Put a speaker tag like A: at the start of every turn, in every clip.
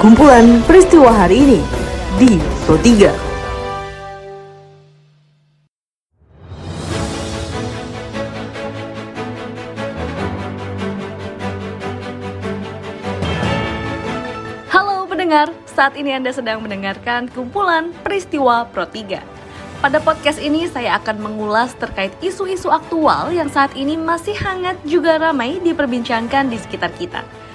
A: Kumpulan peristiwa hari ini di Pro 3. pendengar, saat ini Anda sedang mendengarkan kumpulan peristiwa Pro 3. Pada podcast ini saya akan mengulas terkait isu-isu aktual yang saat ini masih hangat juga ramai diperbincangkan di sekitar kita.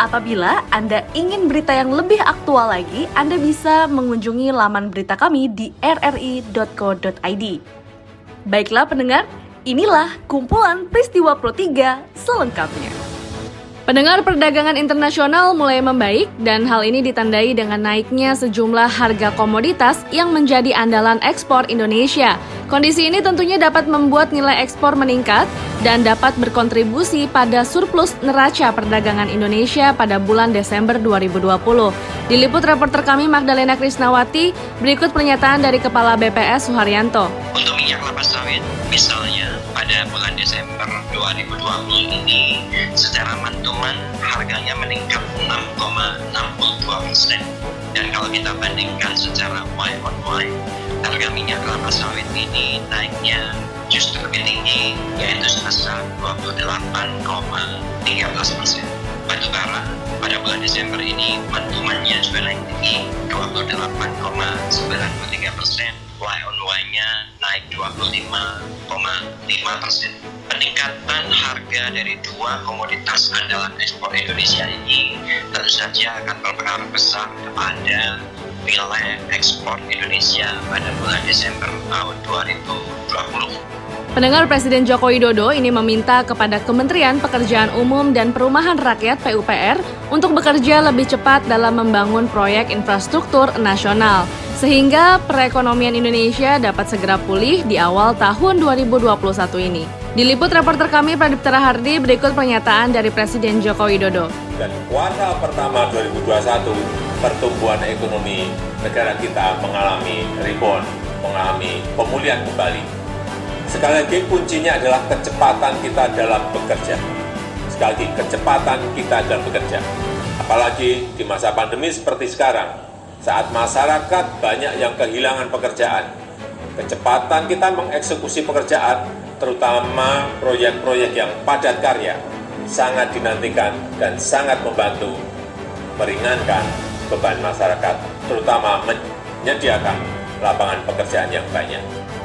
A: Apabila Anda ingin berita yang lebih aktual lagi, Anda bisa mengunjungi laman berita kami di rri.co.id. Baiklah pendengar, inilah kumpulan peristiwa Pro 3 selengkapnya. Pendengar perdagangan internasional mulai membaik dan hal ini ditandai dengan naiknya sejumlah harga komoditas yang menjadi andalan ekspor Indonesia. Kondisi ini tentunya dapat membuat nilai ekspor meningkat dan dapat berkontribusi pada surplus neraca perdagangan Indonesia pada bulan Desember 2020. Diliput reporter kami Magdalena Krisnawati, berikut pernyataan dari Kepala BPS Suharyanto.
B: Untuk minyak kelapa sawit, misalnya pada bulan Desember 2020 ini secara mantuman harganya meningkat 6,62 persen. Dan kalau kita bandingkan secara Y on Y harga minyak kelapa sawit ini naiknya justru lebih tinggi yaitu sebesar 28,13 persen. Batu bara pada bulan Desember ini mantumannya juga naik tinggi 28,93 persen. Y on Y-nya naik 25,5 persen. Peningkatan harga dari dua komoditas andalan ekspor Indonesia ini tentu saja akan berpengaruh besar kepada nilai ekspor Indonesia pada bulan Desember tahun 2020.
A: Pendengar Presiden Joko Widodo ini meminta kepada Kementerian Pekerjaan Umum dan Perumahan Rakyat PUPR untuk bekerja lebih cepat dalam membangun proyek infrastruktur nasional sehingga perekonomian Indonesia dapat segera pulih di awal tahun 2021 ini. Diliput reporter kami Pradip Hardi berikut pernyataan dari Presiden Joko Widodo.
C: Dan kuartal pertama 2021, pertumbuhan ekonomi negara kita mengalami rebound, mengalami pemulihan kembali Sekali lagi kuncinya adalah kecepatan kita dalam bekerja. Sekali lagi kecepatan kita dalam bekerja. Apalagi di masa pandemi seperti sekarang, saat masyarakat banyak yang kehilangan pekerjaan. Kecepatan kita mengeksekusi pekerjaan, terutama proyek-proyek yang padat karya, sangat dinantikan dan sangat membantu meringankan beban masyarakat, terutama menyediakan lapangan pekerjaan yang banyak.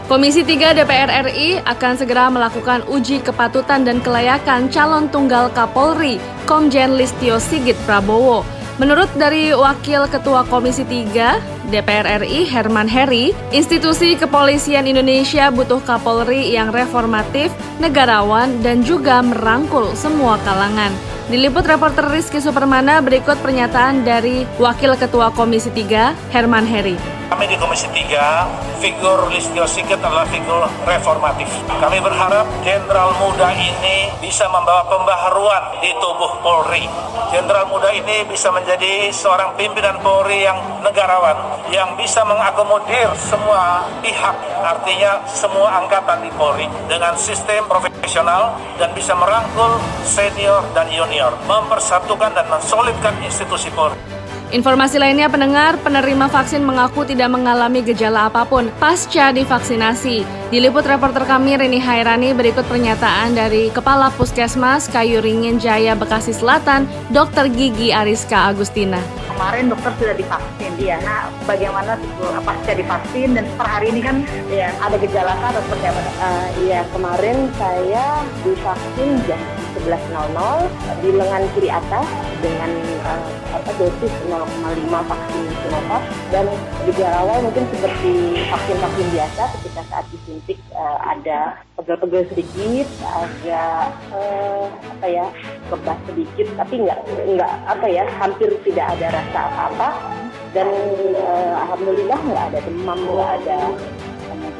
A: Komisi 3 DPR RI akan segera melakukan uji kepatutan dan kelayakan calon tunggal Kapolri, Komjen Listio Sigit Prabowo. Menurut dari Wakil Ketua Komisi 3 DPR RI Herman Heri, institusi kepolisian Indonesia butuh Kapolri yang reformatif, negarawan, dan juga merangkul semua kalangan. Diliput reporter Rizky Supermana berikut pernyataan dari Wakil Ketua Komisi 3 Herman Heri.
D: Kami di Komisi 3, figur Listio Sigit adalah figur reformatif. Kami berharap jenderal muda ini bisa membawa pembaharuan di tubuh Polri. Jenderal muda ini bisa menjadi seorang pimpinan Polri yang negarawan, yang bisa mengakomodir semua pihak, artinya semua angkatan di Polri dengan sistem profesional dan bisa merangkul senior dan junior, mempersatukan dan mensolidkan institusi Polri.
A: Informasi lainnya pendengar, penerima vaksin mengaku tidak mengalami gejala apa pun pasca divaksinasi. Diliput reporter kami Rini Hairani berikut pernyataan dari Kepala Puskesmas Kayu Ringin Jaya Bekasi Selatan, Dr. Gigi Ariska Agustina.
E: Kemarin dokter sudah divaksin, dia. Nah, bagaimana pasca divaksin dan per hari ini kan ya, ada gejala atau seperti apa? Uh,
F: iya, kemarin saya divaksin jam 11.00 di lengan kiri atas dengan uh, dosis 0,5 vaksin Sinovac. Dan gejala awal mungkin seperti vaksin-vaksin biasa ketika saat disuntik uh, ada pegel-pegel sedikit, agak uh, apa ya kebas sedikit, tapi nggak nggak apa ya hampir tidak ada rasa apa-apa. Dan uh, alhamdulillah nggak ada demam nggak ada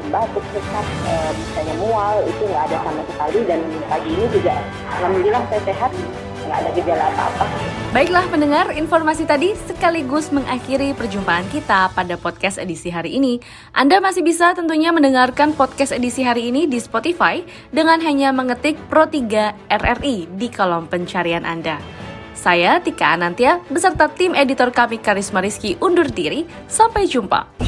F: batuk sesak uh, misalnya mual itu nggak ada sama sekali dan pagi ini juga alhamdulillah saya sehat nggak ada gejala apa-apa.
G: Baiklah pendengar, informasi tadi sekaligus mengakhiri perjumpaan kita pada podcast edisi hari ini. Anda masih bisa tentunya mendengarkan podcast edisi hari ini di Spotify dengan hanya mengetik Pro3 RRI di kolom pencarian Anda. Saya Tika Anantia beserta tim editor kami Karisma Rizky undur diri. Sampai jumpa.